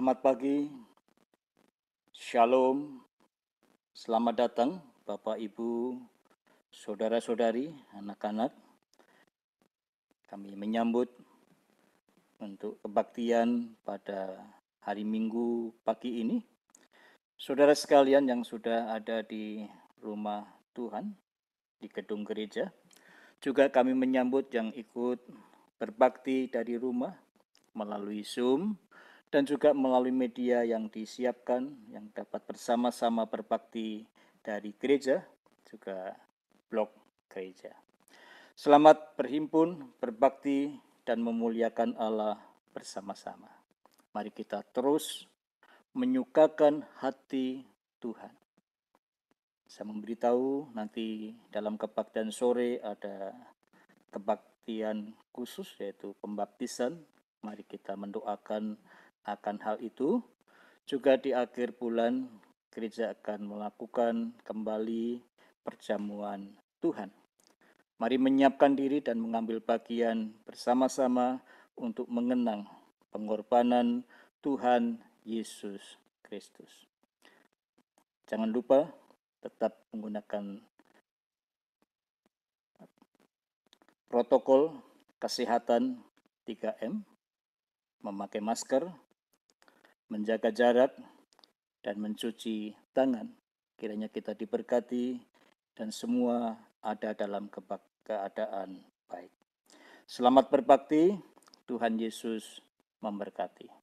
Selamat pagi, Shalom, selamat datang Bapak Ibu, Saudara-saudari, anak-anak. Kami menyambut untuk kebaktian pada hari Minggu pagi ini. Saudara sekalian yang sudah ada di rumah Tuhan, di gedung gereja, juga kami menyambut yang ikut berbakti dari rumah melalui Zoom, dan juga melalui media yang disiapkan yang dapat bersama-sama berbakti dari gereja juga blog gereja. Selamat berhimpun, berbakti dan memuliakan Allah bersama-sama. Mari kita terus menyukakan hati Tuhan. Saya memberitahu nanti dalam kebaktian sore ada kebaktian khusus yaitu pembaptisan. Mari kita mendoakan akan hal itu. Juga di akhir bulan gereja akan melakukan kembali perjamuan Tuhan. Mari menyiapkan diri dan mengambil bagian bersama-sama untuk mengenang pengorbanan Tuhan Yesus Kristus. Jangan lupa tetap menggunakan protokol kesehatan 3M, memakai masker, menjaga jarak, dan mencuci tangan. Kiranya kita diberkati dan semua ada dalam keadaan baik. Selamat berbakti, Tuhan Yesus memberkati.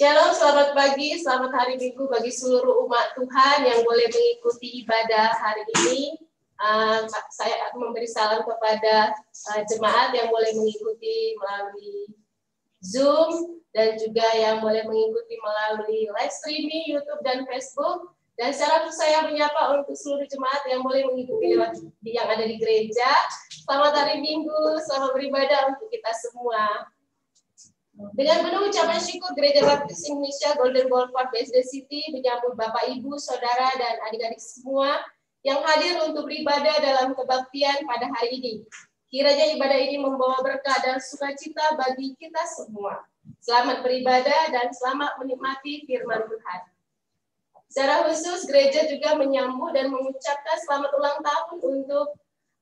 Shalom, selamat pagi, selamat hari Minggu bagi seluruh umat Tuhan yang boleh mengikuti ibadah hari ini. Uh, saya memberi salam kepada uh, jemaat yang boleh mengikuti melalui Zoom dan juga yang boleh mengikuti melalui live streaming YouTube dan Facebook. Dan secara saya menyapa untuk seluruh jemaat yang boleh mengikuti lewat yang ada di gereja. Selamat hari Minggu, selamat beribadah untuk kita semua. Dengan penuh ucapan syukur Gereja Baptis Indonesia Golden Boulevard BSD City menyambut Bapak Ibu, Saudara, dan adik-adik semua yang hadir untuk beribadah dalam kebaktian pada hari ini. Kiranya ibadah ini membawa berkah dan sukacita bagi kita semua. Selamat beribadah dan selamat menikmati firman Tuhan. Secara khusus, gereja juga menyambut dan mengucapkan selamat ulang tahun untuk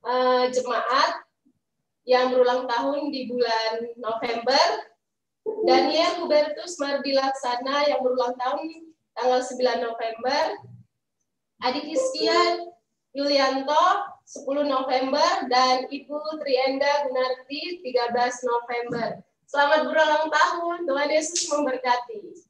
uh, jemaat yang berulang tahun di bulan November Daniel Hubertus Mardi Laksana yang berulang tahun tanggal 9 November. Adik Iskian Yulianto 10 November dan Ibu Trienda Gunarti 13 November. Selamat berulang tahun, Tuhan Yesus memberkati.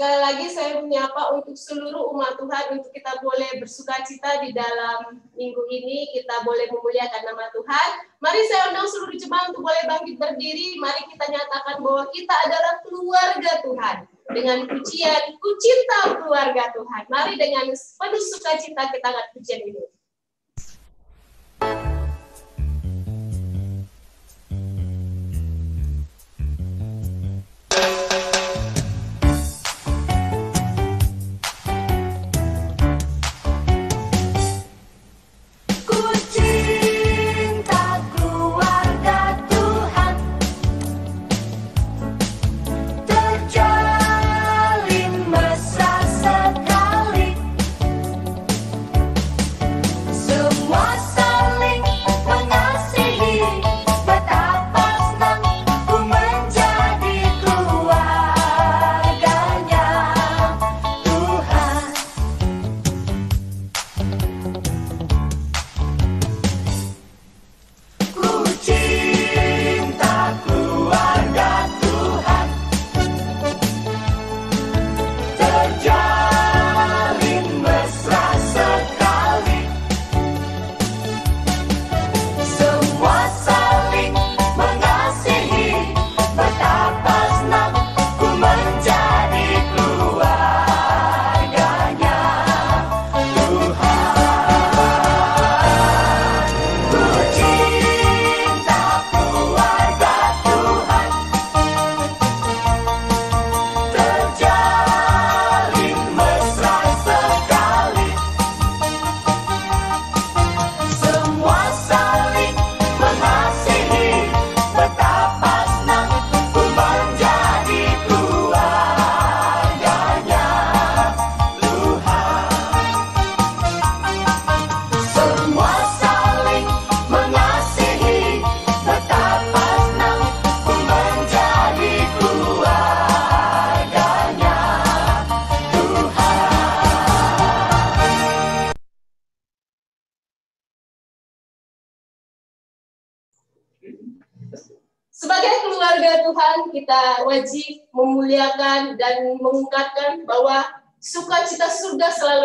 Sekali lagi saya menyapa untuk seluruh umat Tuhan untuk kita boleh bersuka cita di dalam minggu ini, kita boleh memuliakan nama Tuhan. Mari saya undang seluruh jemaat untuk boleh bangkit berdiri. Mari kita nyatakan bahwa kita adalah keluarga Tuhan. Dengan pujian, ku cinta keluarga Tuhan. Mari dengan penuh sukacita kita angkat pujian ini.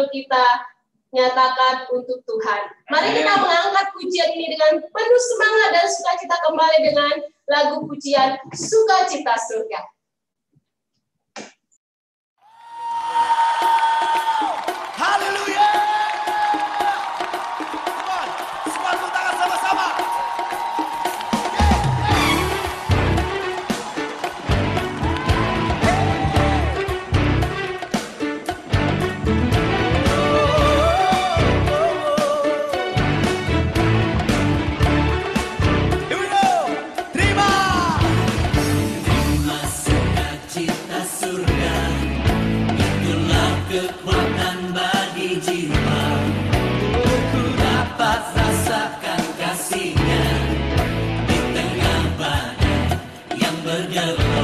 Kita nyatakan untuk Tuhan. Mari kita mengangkat pujian ini dengan penuh semangat dan sukacita kembali dengan lagu pujian Sukacita Surga. قلبي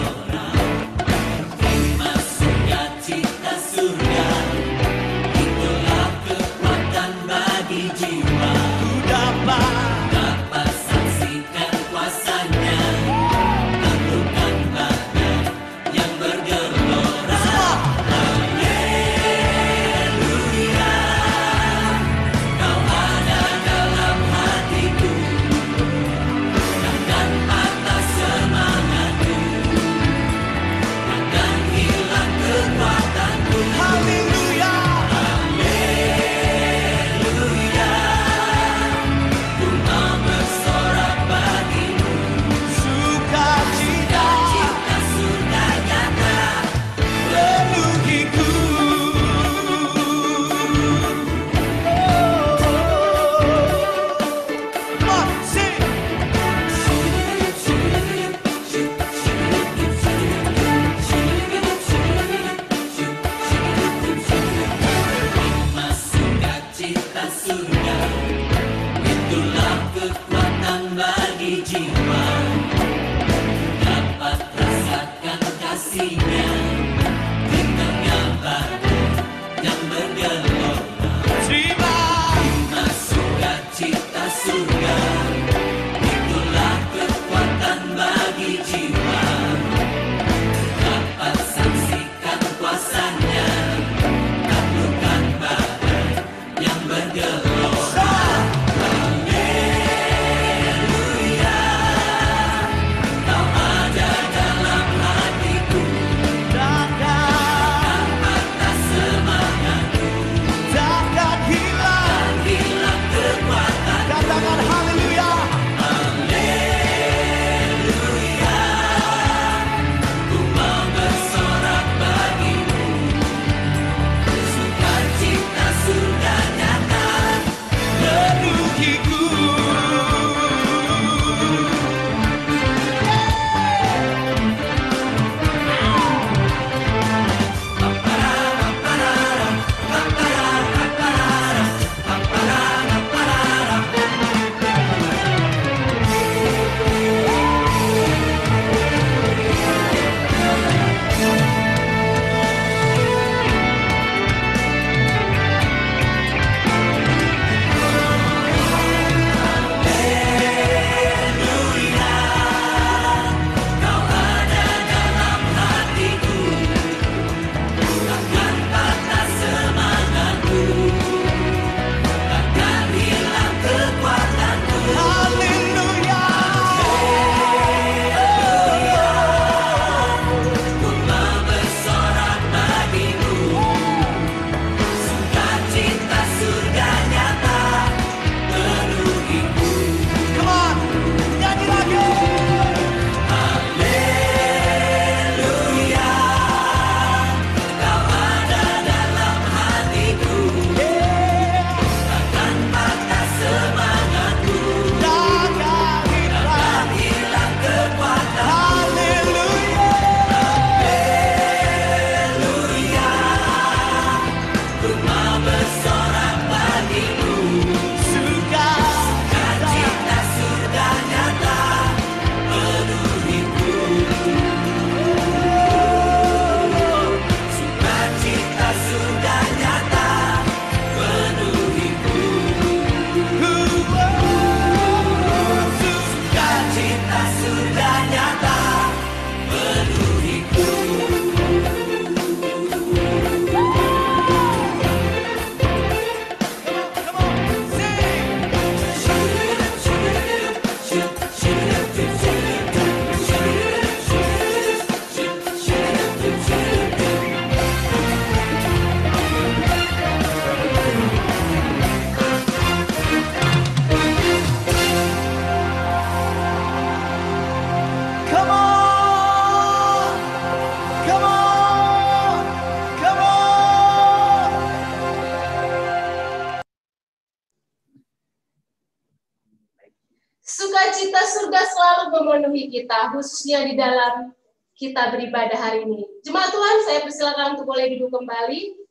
kita, khususnya di dalam kita beribadah hari ini. Jemaat Tuhan, saya persilakan untuk boleh duduk kembali.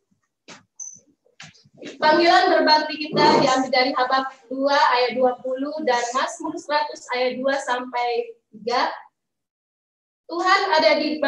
Panggilan berbakti kita diambil dari Habak 2 ayat 20 dan Mazmur 100 ayat 2 sampai 3. Tuhan ada di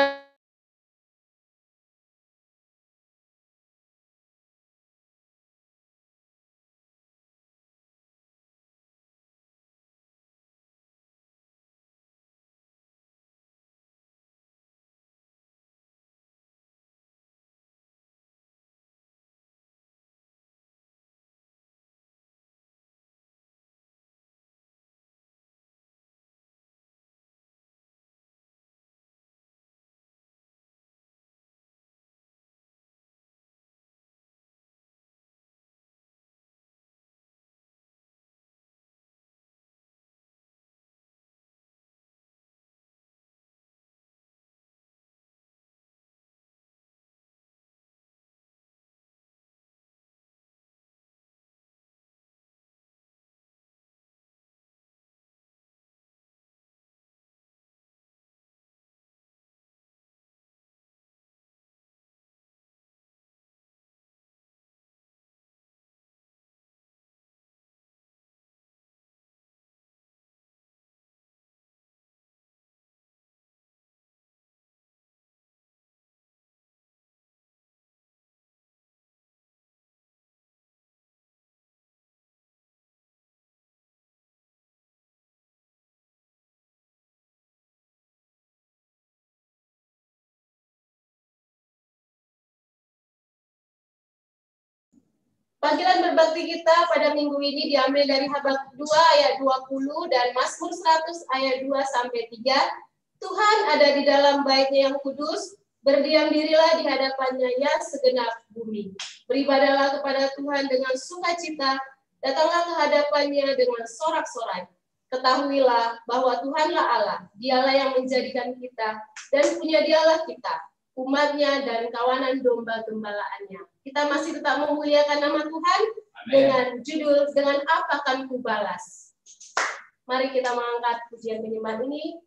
Panggilan berbakti kita pada minggu ini diambil dari Habak 2 ayat 20 dan Mazmur 100 ayat 2 sampai 3. Tuhan ada di dalam baitnya yang kudus, berdiam dirilah di hadapannya ya segenap bumi. Beribadalah kepada Tuhan dengan sukacita, datanglah ke hadapannya dengan sorak-sorai. Ketahuilah bahwa Tuhanlah Allah, dialah yang menjadikan kita, dan punya dialah kita, umatnya dan kawanan domba gembalaannya kita masih tetap memuliakan nama Tuhan Amen. dengan judul dengan apa akan kubalas. Mari kita mengangkat pujian minimal ini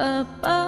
ba ba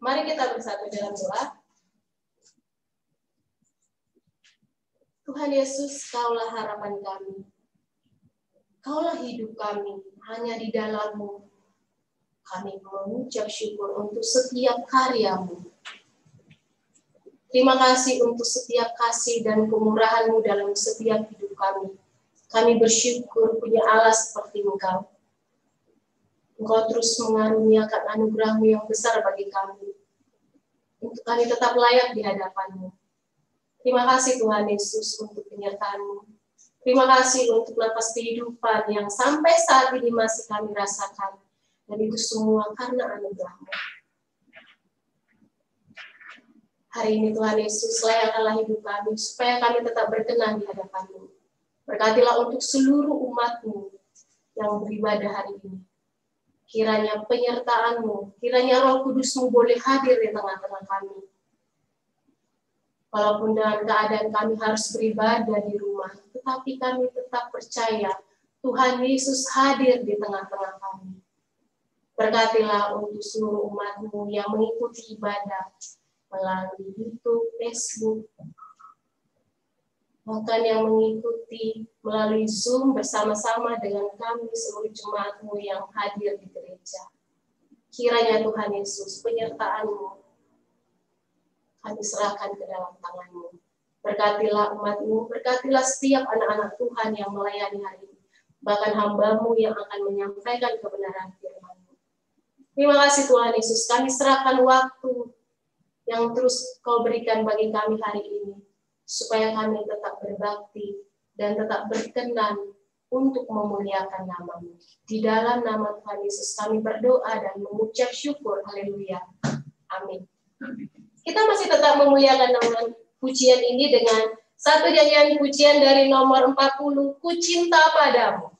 Mari kita bersatu dalam doa. Tuhan Yesus, Kaulah harapan kami. Kaulah hidup kami, hanya di dalammu. Kami mengucap syukur untuk setiap karyamu. Terima kasih untuk setiap kasih dan kemurahanmu dalam setiap hidup kami. Kami bersyukur punya Allah seperti Engkau. Engkau terus mengaruniakan anugerahmu yang besar bagi kami. Untuk kami tetap layak di hadapanmu. Terima kasih Tuhan Yesus untuk penyertaanmu. Terima kasih untuk nafas kehidupan yang sampai saat ini masih kami rasakan. Dan itu semua karena anugerahmu. Hari ini Tuhan Yesus layakkanlah hidup kami supaya kami tetap berkenan di hadapanmu. Berkatilah untuk seluruh umatmu yang beribadah hari ini. Kiranya penyertaanmu, kiranya roh kudusmu boleh hadir di tengah-tengah kami. Walaupun dalam keadaan kami harus beribadah di rumah, tetapi kami tetap percaya Tuhan Yesus hadir di tengah-tengah kami. Berkatilah untuk seluruh umatmu yang mengikuti ibadah melalui YouTube, Facebook, bahkan yang mengikuti melalui Zoom bersama-sama dengan kami seluruh jemaatmu yang hadir di gereja. Kiranya Tuhan Yesus penyertaanmu kami serahkan ke dalam tanganmu. Berkatilah umatmu, berkatilah setiap anak-anak Tuhan yang melayani hari ini. Bahkan hambamu yang akan menyampaikan kebenaran firman-Mu. Terima kasih Tuhan Yesus, kami serahkan waktu yang terus kau berikan bagi kami hari ini supaya kami tetap berbakti dan tetap berkenan untuk memuliakan namamu. Di dalam nama Tuhan Yesus kami berdoa dan mengucap syukur. Haleluya. Amin. Kita masih tetap memuliakan nama pujian ini dengan satu nyanyian pujian dari nomor 40, Ku Cinta Padamu.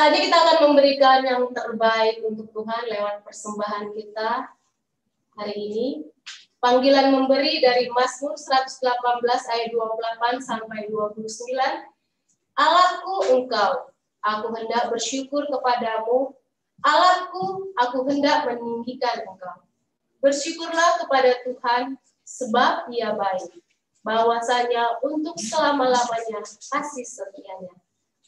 Saatnya kita akan memberikan yang terbaik untuk Tuhan lewat persembahan kita hari ini. Panggilan memberi dari Mazmur 118 ayat 28 sampai 29. Allahku engkau, aku hendak bersyukur kepadamu. Allahku, aku hendak meninggikan engkau. Bersyukurlah kepada Tuhan, sebab ia baik. Bahwasanya untuk selama-lamanya kasih setianya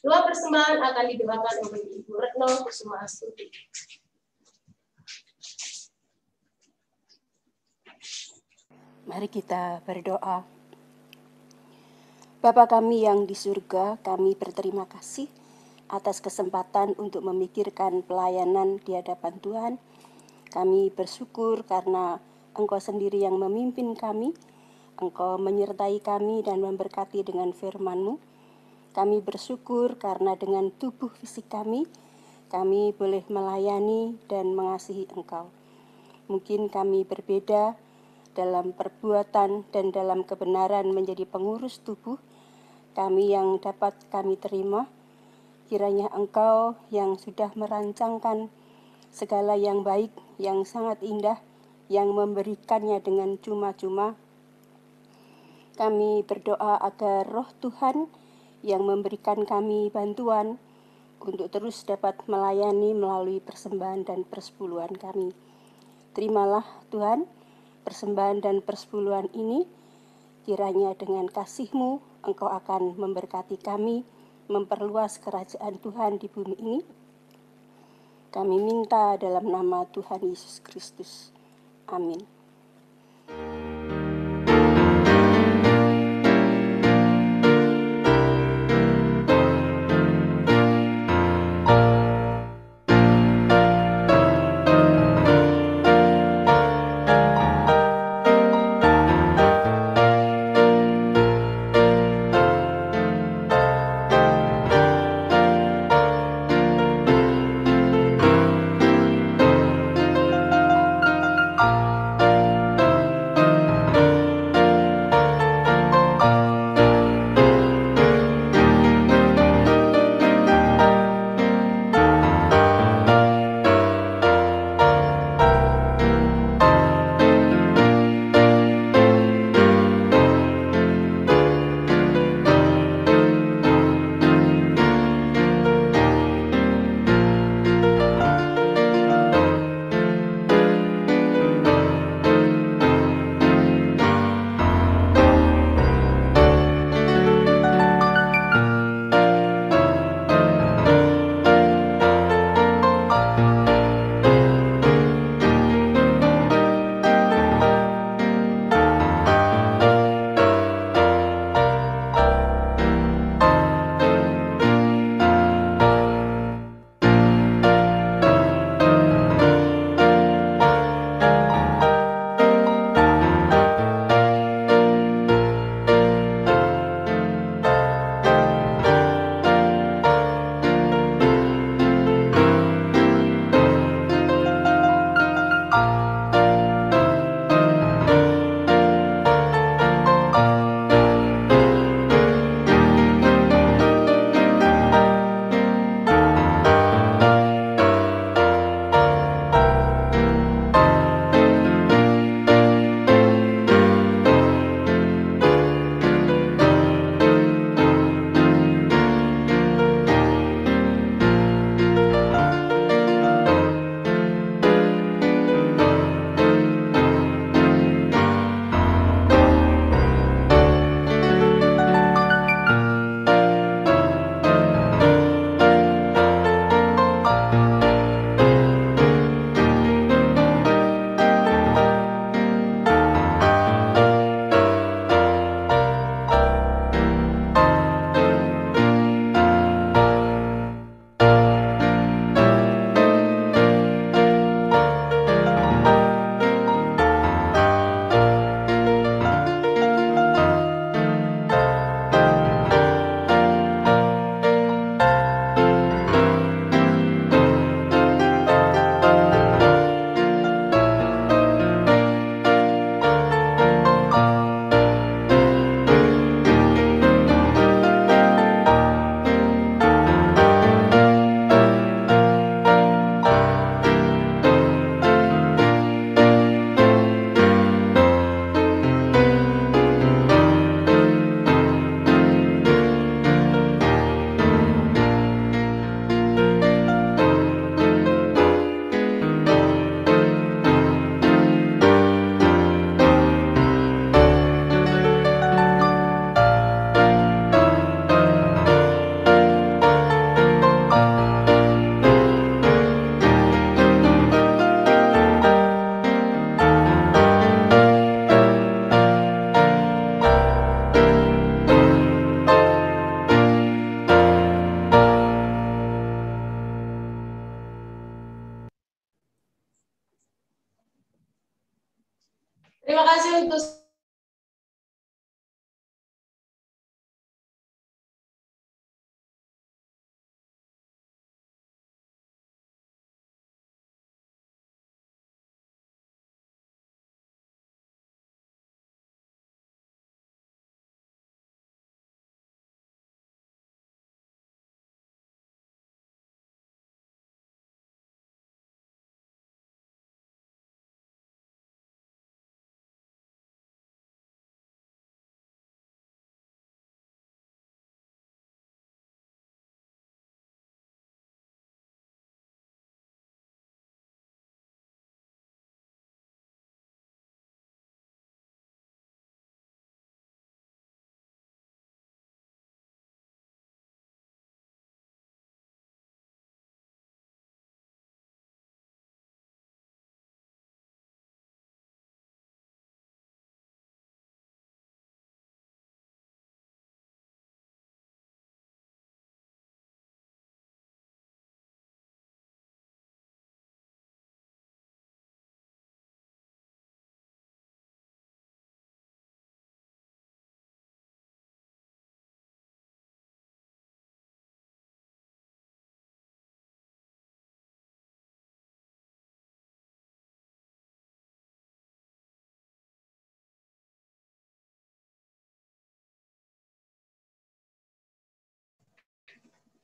Dua persembahan akan didoakan oleh Ibu Retno Kusuma Astuti. Mari kita berdoa. Bapa kami yang di surga, kami berterima kasih atas kesempatan untuk memikirkan pelayanan di hadapan Tuhan. Kami bersyukur karena Engkau sendiri yang memimpin kami, Engkau menyertai kami dan memberkati dengan firman-Mu. Kami bersyukur karena dengan tubuh fisik kami, kami boleh melayani dan mengasihi Engkau. Mungkin kami berbeda dalam perbuatan dan dalam kebenaran menjadi pengurus tubuh kami yang dapat kami terima. Kiranya Engkau yang sudah merancangkan segala yang baik, yang sangat indah, yang memberikannya dengan cuma-cuma. Kami berdoa agar roh Tuhan yang memberikan kami bantuan untuk terus dapat melayani melalui persembahan dan persepuluhan kami. Terimalah Tuhan persembahan dan persepuluhan ini, kiranya dengan kasih-Mu Engkau akan memberkati kami, memperluas kerajaan Tuhan di bumi ini. Kami minta dalam nama Tuhan Yesus Kristus. Amin.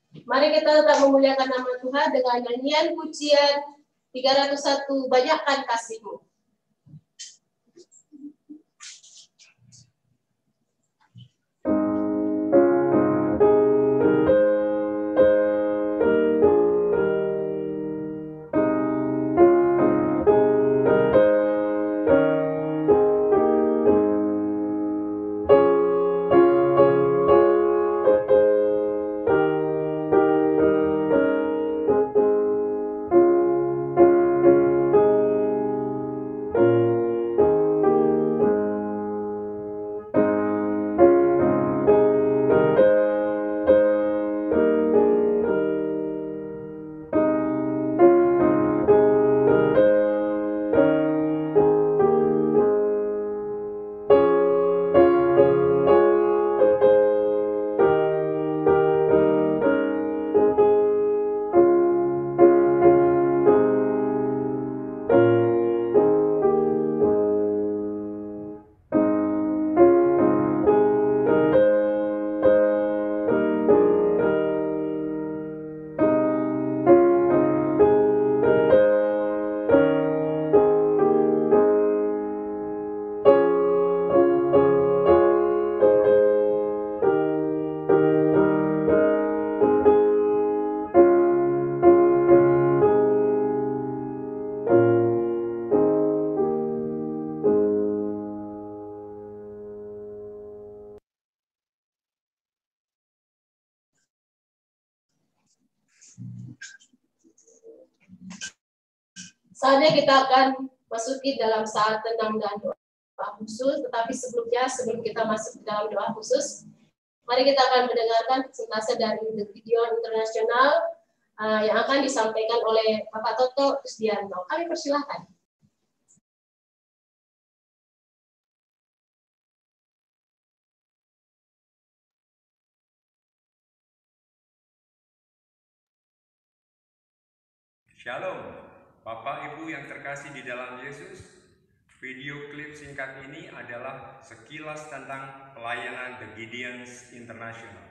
Mari kita tetap memuliakan nama Tuhan dengan nyanyian pujian 301 Banyakkan Kasihmu. Kita akan masuki dalam saat tenang dan doa khusus, tetapi sebelumnya, sebelum kita masuk ke dalam doa khusus, mari kita akan mendengarkan presentasi dari The Video Internasional uh, yang akan disampaikan oleh Bapak Toto Kusdianto. Kami persilahkan. Terkasih di dalam Yesus, video klip singkat ini adalah sekilas tentang pelayanan The Gideons International.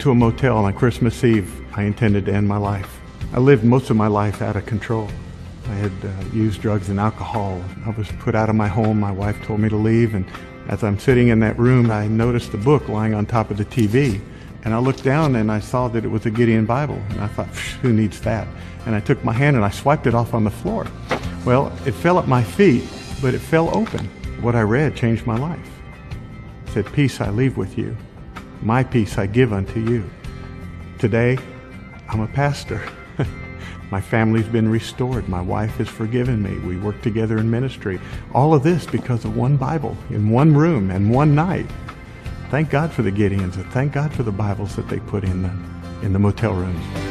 To a motel on Christmas Eve. I intended to end my life. I lived most of my life out of control. I had uh, used drugs and alcohol. I was put out of my home. My wife told me to leave, and as I'm sitting in that room, I noticed a book lying on top of the TV. And I looked down and I saw that it was a Gideon Bible. And I thought, who needs that? And I took my hand and I swiped it off on the floor. Well, it fell at my feet, but it fell open. What I read changed my life. It said, Peace I leave with you. My peace I give unto you. Today, I'm a pastor. My family's been restored. My wife has forgiven me. We work together in ministry. All of this because of one Bible in one room and one night. Thank God for the Gideons and thank God for the Bibles that they put in the, in the motel rooms.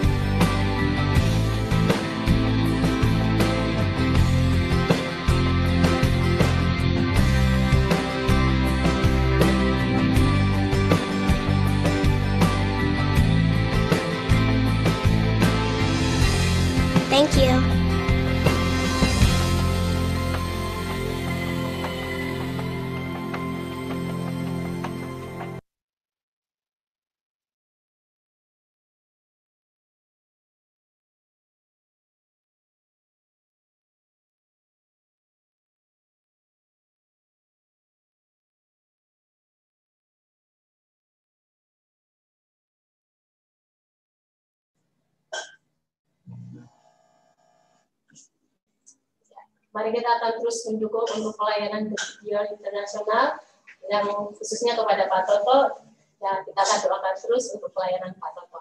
Mari kita akan terus mendukung untuk pelayanan Beyond Internasional yang khususnya kepada Pak Toto dan kita akan doakan terus untuk pelayanan Pak Toto.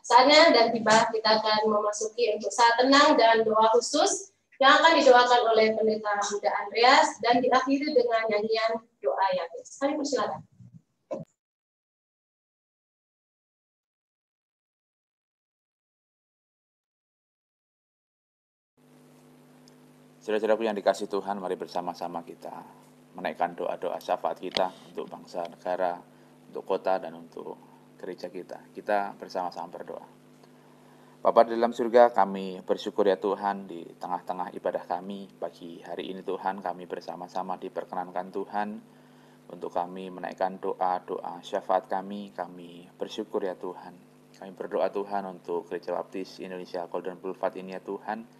Saatnya dan tiba kita akan memasuki untuk saat tenang dan doa khusus yang akan didoakan oleh pendeta muda Andreas dan diakhiri dengan nyanyian doa yang Kami persilakan. Saudara-saudaraku yang dikasih Tuhan, mari bersama-sama kita menaikkan doa-doa syafaat kita untuk bangsa, negara, untuk kota, dan untuk gereja kita. Kita bersama-sama berdoa. Bapa di dalam surga, kami bersyukur ya Tuhan di tengah-tengah ibadah kami pagi hari ini Tuhan, kami bersama-sama diperkenankan Tuhan untuk kami menaikkan doa-doa syafaat kami. Kami bersyukur ya Tuhan. Kami berdoa Tuhan untuk Gereja Baptis Indonesia Golden Boulevard ini ya Tuhan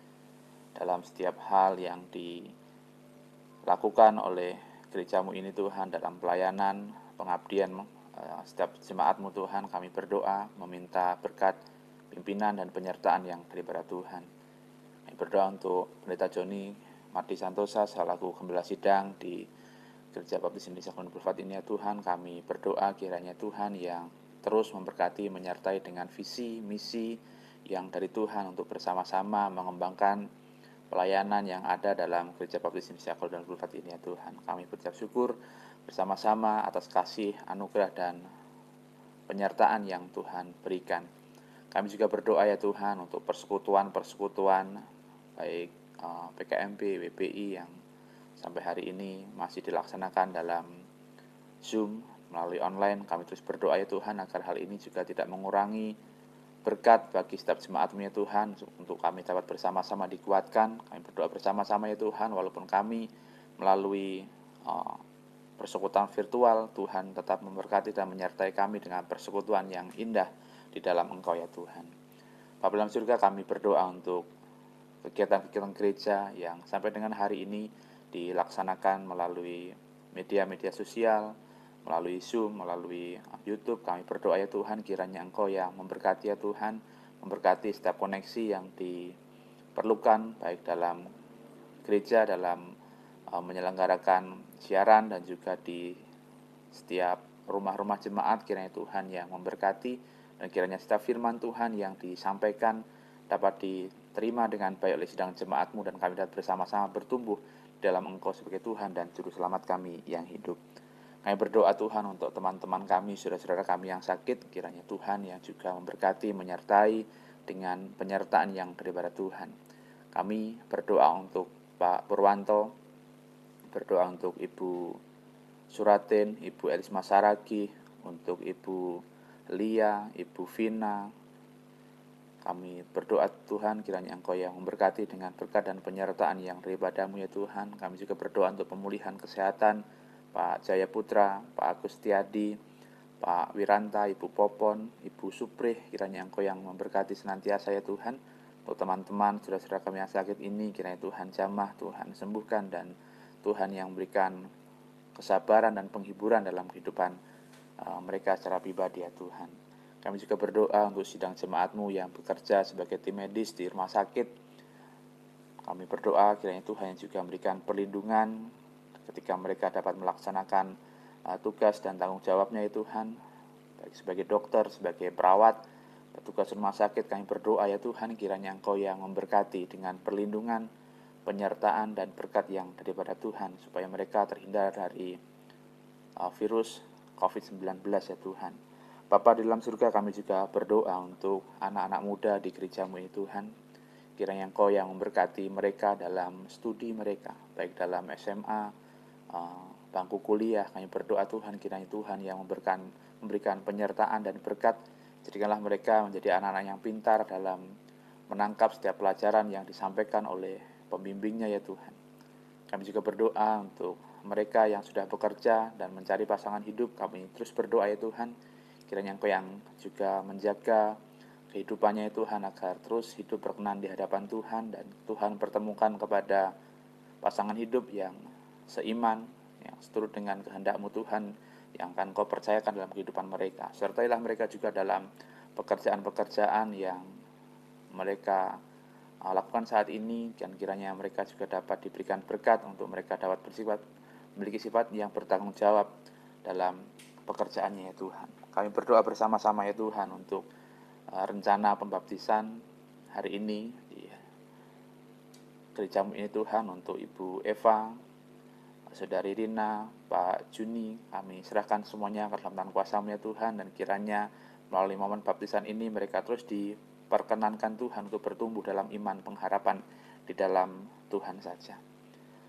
dalam setiap hal yang dilakukan oleh gerejamu ini Tuhan dalam pelayanan, pengabdian eh, setiap jemaatmu Tuhan kami berdoa meminta berkat pimpinan dan penyertaan yang daripada Tuhan. Kami berdoa untuk Pendeta Joni Marti Santosa selaku gembala sidang di Gereja Baptis Indonesia Boulevard ini ya Tuhan kami berdoa kiranya Tuhan yang terus memberkati menyertai dengan visi misi yang dari Tuhan untuk bersama-sama mengembangkan pelayanan yang ada dalam Gereja Baptis Indonesia dan Boulevard ini ya Tuhan. Kami berucap syukur bersama-sama atas kasih, anugerah, dan penyertaan yang Tuhan berikan. Kami juga berdoa ya Tuhan untuk persekutuan-persekutuan baik eh, PKMP, WPI yang sampai hari ini masih dilaksanakan dalam Zoom melalui online. Kami terus berdoa ya Tuhan agar hal ini juga tidak mengurangi berkat bagi setiap jemaatmu ya Tuhan untuk kami dapat bersama-sama dikuatkan kami berdoa bersama-sama ya Tuhan walaupun kami melalui uh, persekutuan virtual Tuhan tetap memberkati dan menyertai kami dengan persekutuan yang indah di dalam Engkau ya Tuhan. Bapak dalam surga kami berdoa untuk kegiatan-kegiatan gereja yang sampai dengan hari ini dilaksanakan melalui media-media sosial melalui Zoom, melalui YouTube. Kami berdoa ya Tuhan, kiranya Engkau yang memberkati ya Tuhan, memberkati setiap koneksi yang diperlukan, baik dalam gereja, dalam uh, menyelenggarakan siaran, dan juga di setiap rumah-rumah jemaat, kiranya Tuhan yang memberkati, dan kiranya setiap firman Tuhan yang disampaikan dapat diterima dengan baik oleh sidang jemaatmu, dan kami dapat bersama-sama bertumbuh dalam Engkau sebagai Tuhan dan Juru Selamat kami yang hidup. Kami berdoa Tuhan untuk teman-teman kami, saudara-saudara kami yang sakit, kiranya Tuhan yang juga memberkati, menyertai dengan penyertaan yang daripada Tuhan. Kami berdoa untuk Pak Purwanto, berdoa untuk Ibu Suratin, Ibu Elisma Saragi, untuk Ibu Lia, Ibu Vina. Kami berdoa Tuhan kiranya Engkau yang memberkati dengan berkat dan penyertaan yang daripadamu ya Tuhan. Kami juga berdoa untuk pemulihan kesehatan, Pak Jaya Putra, Pak Agus Tiadi, Pak Wiranta, Ibu Popon, Ibu Suprih, kiranya Engkau yang memberkati senantiasa ya Tuhan. Untuk teman-teman, saudara-saudara kami yang sakit ini, kiranya Tuhan jamah, Tuhan sembuhkan, dan Tuhan yang memberikan kesabaran dan penghiburan dalam kehidupan uh, mereka secara pribadi ya Tuhan. Kami juga berdoa untuk sidang jemaatmu yang bekerja sebagai tim medis di rumah sakit. Kami berdoa kiranya Tuhan yang juga memberikan perlindungan, ketika mereka dapat melaksanakan uh, tugas dan tanggung jawabnya ya Tuhan baik sebagai dokter, sebagai perawat, petugas rumah sakit kami berdoa ya Tuhan kiranya Engkau yang memberkati dengan perlindungan, penyertaan dan berkat yang daripada Tuhan supaya mereka terhindar dari uh, virus COVID-19 ya Tuhan. Bapa di dalam surga kami juga berdoa untuk anak-anak muda di gerejamu ya Tuhan. Kiranya Engkau yang memberkati mereka dalam studi mereka, baik dalam SMA, Eh, bangku kuliah. Kami berdoa Tuhan kiranya Tuhan yang memberikan memberikan penyertaan dan berkat. Jadikanlah mereka menjadi anak-anak yang pintar dalam menangkap setiap pelajaran yang disampaikan oleh pembimbingnya ya Tuhan. Kami juga berdoa untuk mereka yang sudah bekerja dan mencari pasangan hidup. Kami terus berdoa ya Tuhan, kiranya Engkau yang juga menjaga kehidupannya ya Tuhan agar terus hidup berkenan di hadapan Tuhan dan Tuhan pertemukan kepada pasangan hidup yang seiman, yang seturut dengan kehendakmu Tuhan yang akan kau percayakan dalam kehidupan mereka. Sertailah mereka juga dalam pekerjaan-pekerjaan yang mereka uh, lakukan saat ini dan kiranya mereka juga dapat diberikan berkat untuk mereka dapat bersifat memiliki sifat yang bertanggung jawab dalam pekerjaannya ya Tuhan. Kami berdoa bersama-sama ya Tuhan untuk uh, rencana pembaptisan hari ini di ini Tuhan untuk Ibu Eva, Saudari Rina, Pak Juni, kami serahkan semuanya ke dalam tangan kuasamu ya Tuhan dan kiranya melalui momen baptisan ini mereka terus diperkenankan Tuhan untuk bertumbuh dalam iman pengharapan di dalam Tuhan saja.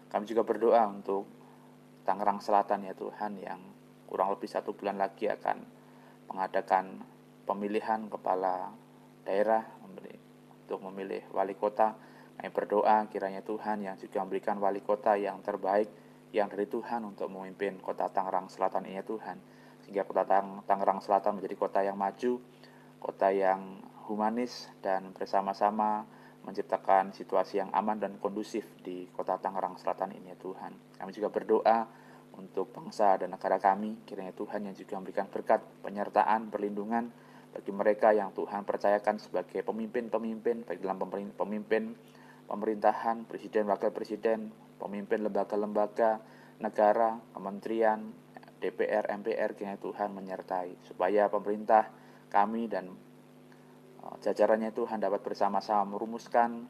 Kami juga berdoa untuk Tangerang Selatan ya Tuhan yang kurang lebih satu bulan lagi akan mengadakan pemilihan kepala daerah untuk memilih wali kota. Kami berdoa kiranya Tuhan yang juga memberikan wali kota yang terbaik yang dari Tuhan untuk memimpin kota Tangerang Selatan ini ya Tuhan. Sehingga kota Tang Tangerang Selatan menjadi kota yang maju, kota yang humanis dan bersama-sama menciptakan situasi yang aman dan kondusif di kota Tangerang Selatan ini ya Tuhan. Kami juga berdoa untuk bangsa dan negara kami. Kiranya Tuhan yang juga memberikan berkat, penyertaan, perlindungan bagi mereka yang Tuhan percayakan sebagai pemimpin-pemimpin, baik dalam pemimpin pemerintahan, presiden, wakil presiden, pemimpin lembaga-lembaga, negara, kementerian, DPR, MPR, kiranya Tuhan menyertai, supaya pemerintah kami dan eh, jajarannya Tuhan dapat bersama-sama merumuskan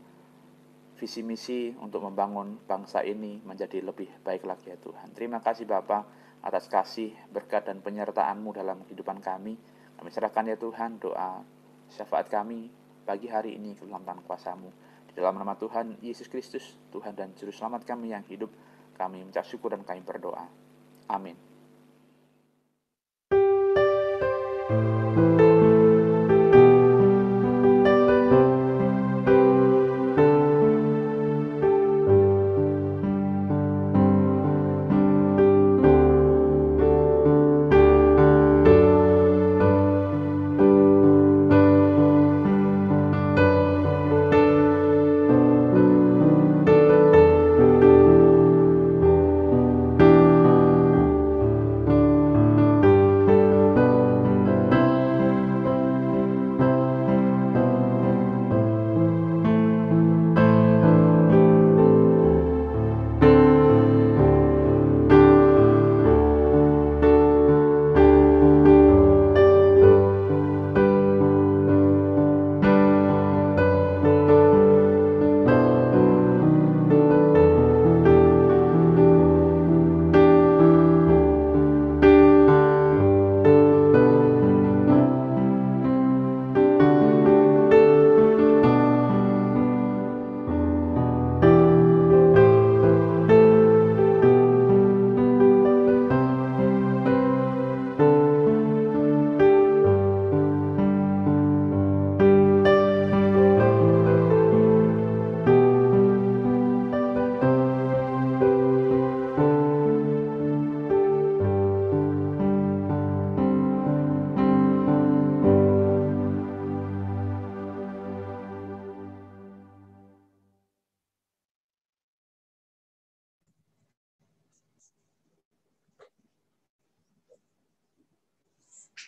visi misi untuk membangun bangsa ini menjadi lebih baik lagi ya Tuhan. Terima kasih Bapak atas kasih, berkat dan penyertaan-Mu dalam kehidupan kami. Kami serahkan ya Tuhan doa syafaat kami pagi hari ini ke dalam tangan kuasamu. Dalam nama Tuhan Yesus Kristus, Tuhan dan Juru Selamat kami yang hidup, kami mengucap syukur dan kami berdoa. Amin.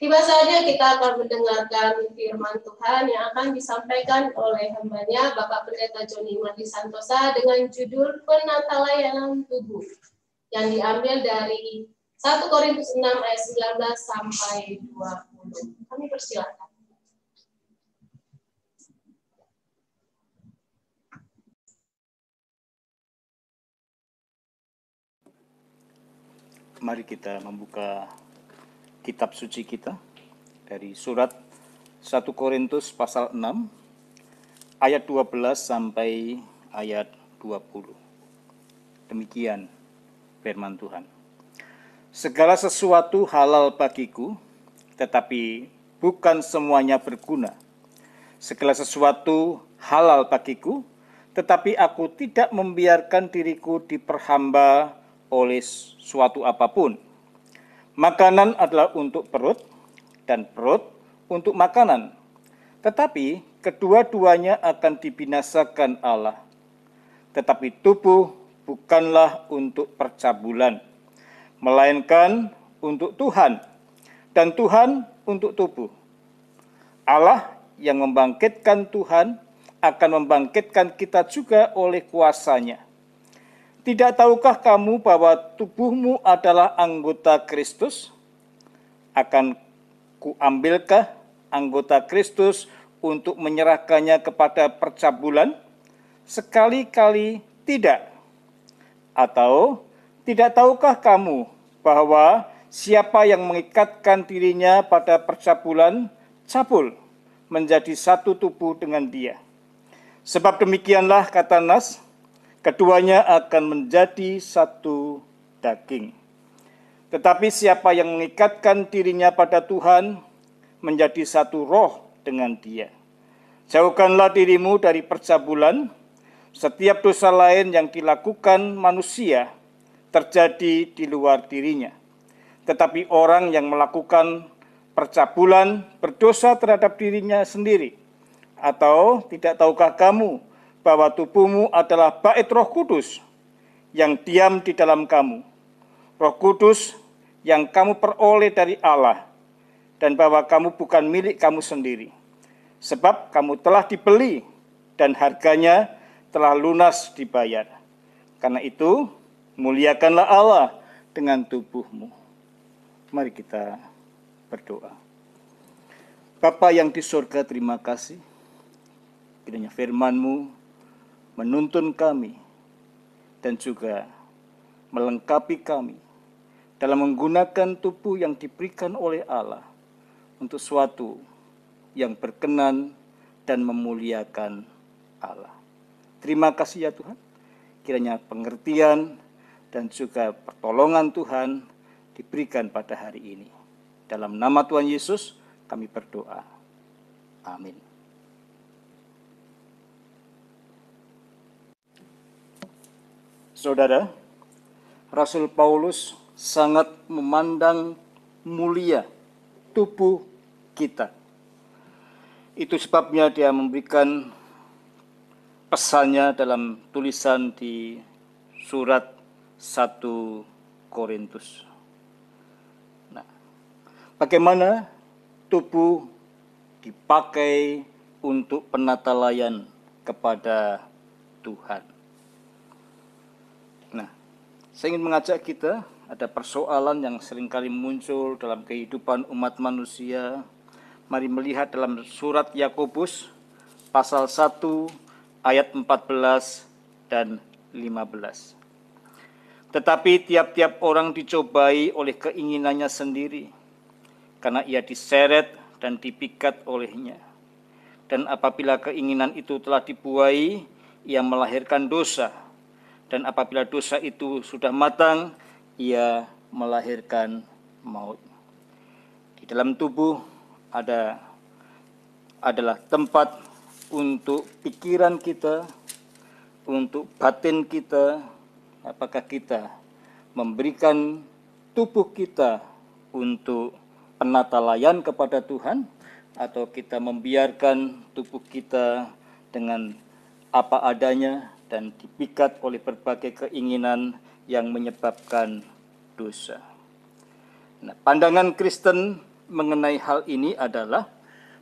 Tiba saja kita akan mendengarkan firman Tuhan yang akan disampaikan oleh hambanya Bapak Pendeta Joni Madi Santosa dengan judul Penata Layanan Tubuh yang diambil dari 1 Korintus 6 ayat 19 sampai 20. Kami persilakan. Mari kita membuka kitab suci kita dari surat 1 Korintus pasal 6 ayat 12 sampai ayat 20. Demikian firman Tuhan. Segala sesuatu halal bagiku, tetapi bukan semuanya berguna. Segala sesuatu halal bagiku, tetapi aku tidak membiarkan diriku diperhamba oleh suatu apa pun Makanan adalah untuk perut dan perut untuk makanan. Tetapi kedua-duanya akan dibinasakan Allah. Tetapi tubuh bukanlah untuk percabulan, melainkan untuk Tuhan, dan Tuhan untuk tubuh. Allah yang membangkitkan Tuhan akan membangkitkan kita juga oleh kuasanya. Tidak tahukah kamu bahwa tubuhmu adalah anggota Kristus? Akan kuambilkah anggota Kristus untuk menyerahkannya kepada percabulan? Sekali-kali tidak. Atau tidak tahukah kamu bahwa siapa yang mengikatkan dirinya pada percabulan cabul menjadi satu tubuh dengan dia? Sebab demikianlah kata Nas, keduanya akan menjadi satu daging. Tetapi siapa yang mengikatkan dirinya pada Tuhan menjadi satu roh dengan dia. Jauhkanlah dirimu dari percabulan, setiap dosa lain yang dilakukan manusia terjadi di luar dirinya. Tetapi orang yang melakukan percabulan berdosa terhadap dirinya sendiri. Atau tidak tahukah kamu bahwa tubuhmu adalah bait roh kudus yang diam di dalam kamu. Roh kudus yang kamu peroleh dari Allah dan bahwa kamu bukan milik kamu sendiri. Sebab kamu telah dibeli dan harganya telah lunas dibayar. Karena itu, muliakanlah Allah dengan tubuhmu. Mari kita berdoa. Bapa yang di surga, terima kasih. Kiranya firman-Mu menuntun kami dan juga melengkapi kami dalam menggunakan tubuh yang diberikan oleh Allah untuk suatu yang berkenan dan memuliakan Allah. Terima kasih ya Tuhan. Kiranya pengertian dan juga pertolongan Tuhan diberikan pada hari ini. Dalam nama Tuhan Yesus kami berdoa. Amin. Saudara, Rasul Paulus sangat memandang mulia tubuh kita. Itu sebabnya dia memberikan pesannya dalam tulisan di surat 1 Korintus. Nah, bagaimana tubuh dipakai untuk penata layan kepada Tuhan. Saya ingin mengajak kita ada persoalan yang sering kali muncul dalam kehidupan umat manusia. Mari melihat dalam surat Yakobus pasal 1 ayat 14 dan 15. Tetapi tiap-tiap orang dicobai oleh keinginannya sendiri, karena ia diseret dan dipikat olehnya. Dan apabila keinginan itu telah dibuai, ia melahirkan dosa. Dan apabila dosa itu sudah matang, ia melahirkan maut. Di dalam tubuh ada adalah tempat untuk pikiran kita, untuk batin kita, apakah kita memberikan tubuh kita untuk penata layan kepada Tuhan atau kita membiarkan tubuh kita dengan apa adanya dan dipikat oleh berbagai keinginan yang menyebabkan dosa. Nah, pandangan Kristen mengenai hal ini adalah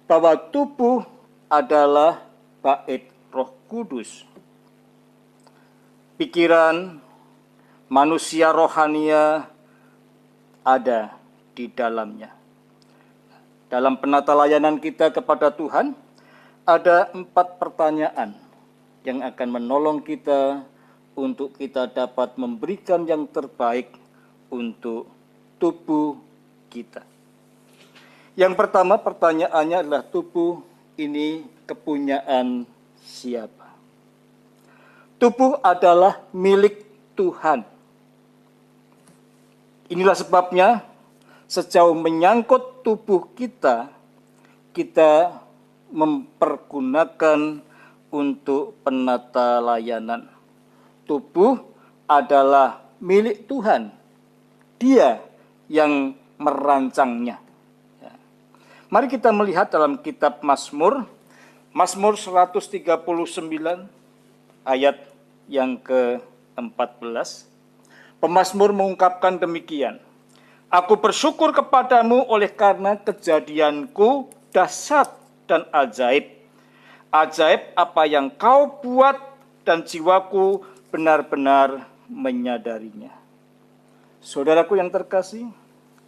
bahwa tubuh adalah bait Roh Kudus. Pikiran manusia rohania ada di dalamnya. Dalam penata layanan kita kepada Tuhan, ada empat pertanyaan yang akan menolong kita untuk kita dapat memberikan yang terbaik untuk tubuh kita. Yang pertama pertanyaannya adalah tubuh ini kepunyaan siapa? Tubuh adalah milik Tuhan. Inilah sebabnya sejauh menyangkut tubuh kita, kita mempergunakan untuk penata layanan tubuh adalah milik Tuhan. Dia yang merancangnya. Ya. Mari kita melihat dalam kitab Mazmur, Mazmur 139 ayat yang ke-14. Pemazmur mengungkapkan demikian. Aku bersyukur kepadamu oleh karena kejadianku dahsyat dan ajaib. Ajaib apa yang kau buat dan jiwaku benar-benar menyadarinya. Saudaraku yang terkasih,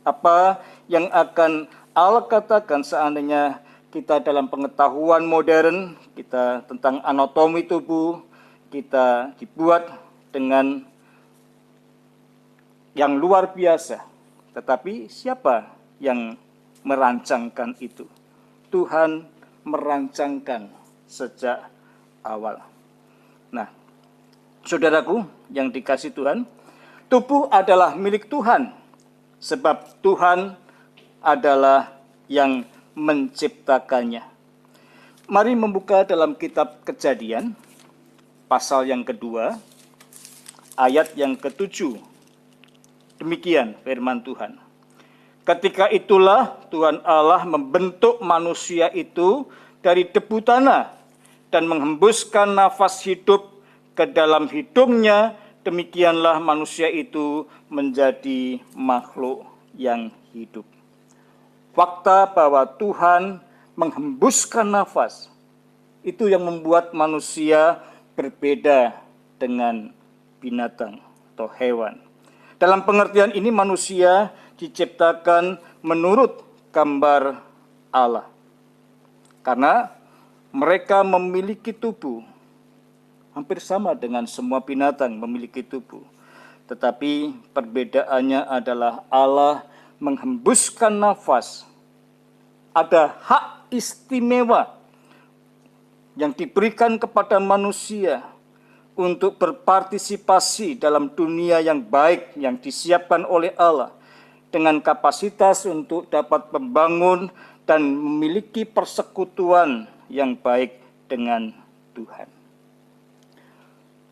apa yang akan Allah katakan seandainya kita dalam pengetahuan modern, kita tentang anatomi tubuh, kita dibuat dengan yang luar biasa. Tetapi siapa yang merancangkan itu? Tuhan merancangkan sejak awal. Nah, saudaraku yang dikasih Tuhan, tubuh adalah milik Tuhan, sebab Tuhan adalah yang menciptakannya. Mari membuka dalam kitab Kejadian, pasal yang kedua, ayat yang ketujuh. Demikian firman Tuhan. Ketika itulah Tuhan Allah membentuk manusia itu dari debu tanah dan menghembuskan nafas hidup ke dalam hidungnya, demikianlah manusia itu menjadi makhluk yang hidup. Fakta bahwa Tuhan menghembuskan nafas itu yang membuat manusia berbeda dengan binatang atau hewan. Dalam pengertian ini manusia diciptakan menurut gambar Allah. Karena mereka memiliki tubuh hampir sama dengan semua binatang memiliki tubuh. Tetapi perbedaannya adalah Allah menghembuskan nafas. Ada hak istimewa yang diberikan kepada manusia untuk berpartisipasi dalam dunia yang baik yang disiapkan oleh Allah dengan kapasitas untuk dapat membangun dan memiliki persekutuan yang baik dengan Tuhan.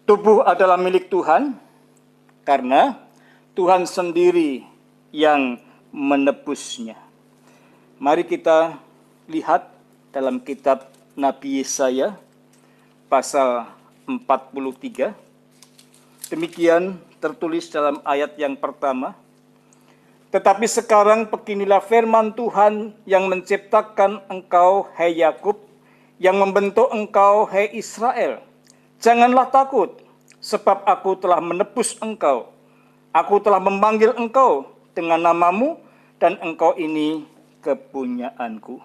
Tubuh adalah milik Tuhan karena Tuhan sendiri yang menebusnya. Mari kita lihat dalam kitab Nabi Yesaya pasal 43. Demikian tertulis dalam ayat yang pertama. Tetapi sekarang beginilah firman Tuhan yang menciptakan engkau, hai Yakub, yang membentuk engkau, hai Israel. Janganlah takut, sebab aku telah menebus engkau. Aku telah memanggil engkau dengan namamu, dan engkau ini kepunyaanku.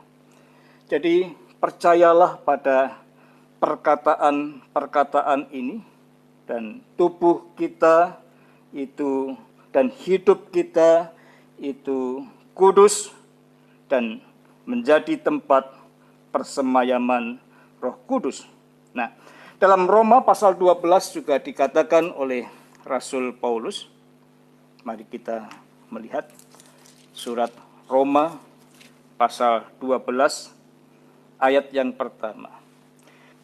Jadi percayalah pada perkataan-perkataan ini dan tubuh kita itu dan hidup kita itu kudus dan menjadi tempat persemayaman Roh Kudus. Nah, dalam Roma pasal 12 juga dikatakan oleh Rasul Paulus. Mari kita melihat surat Roma pasal 12 ayat yang pertama.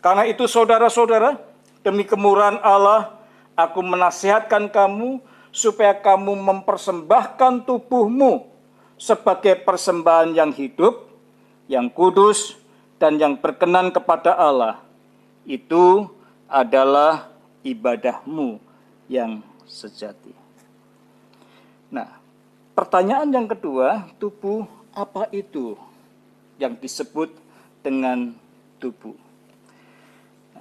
Karena itu saudara-saudara, demi kemurahan Allah, aku menasihatkan kamu supaya kamu mempersembahkan tubuhmu sebagai persembahan yang hidup, yang kudus, dan yang berkenan kepada Allah. Itu adalah ibadahmu yang sejati. Nah, pertanyaan yang kedua, tubuh apa itu yang disebut dengan tubuh?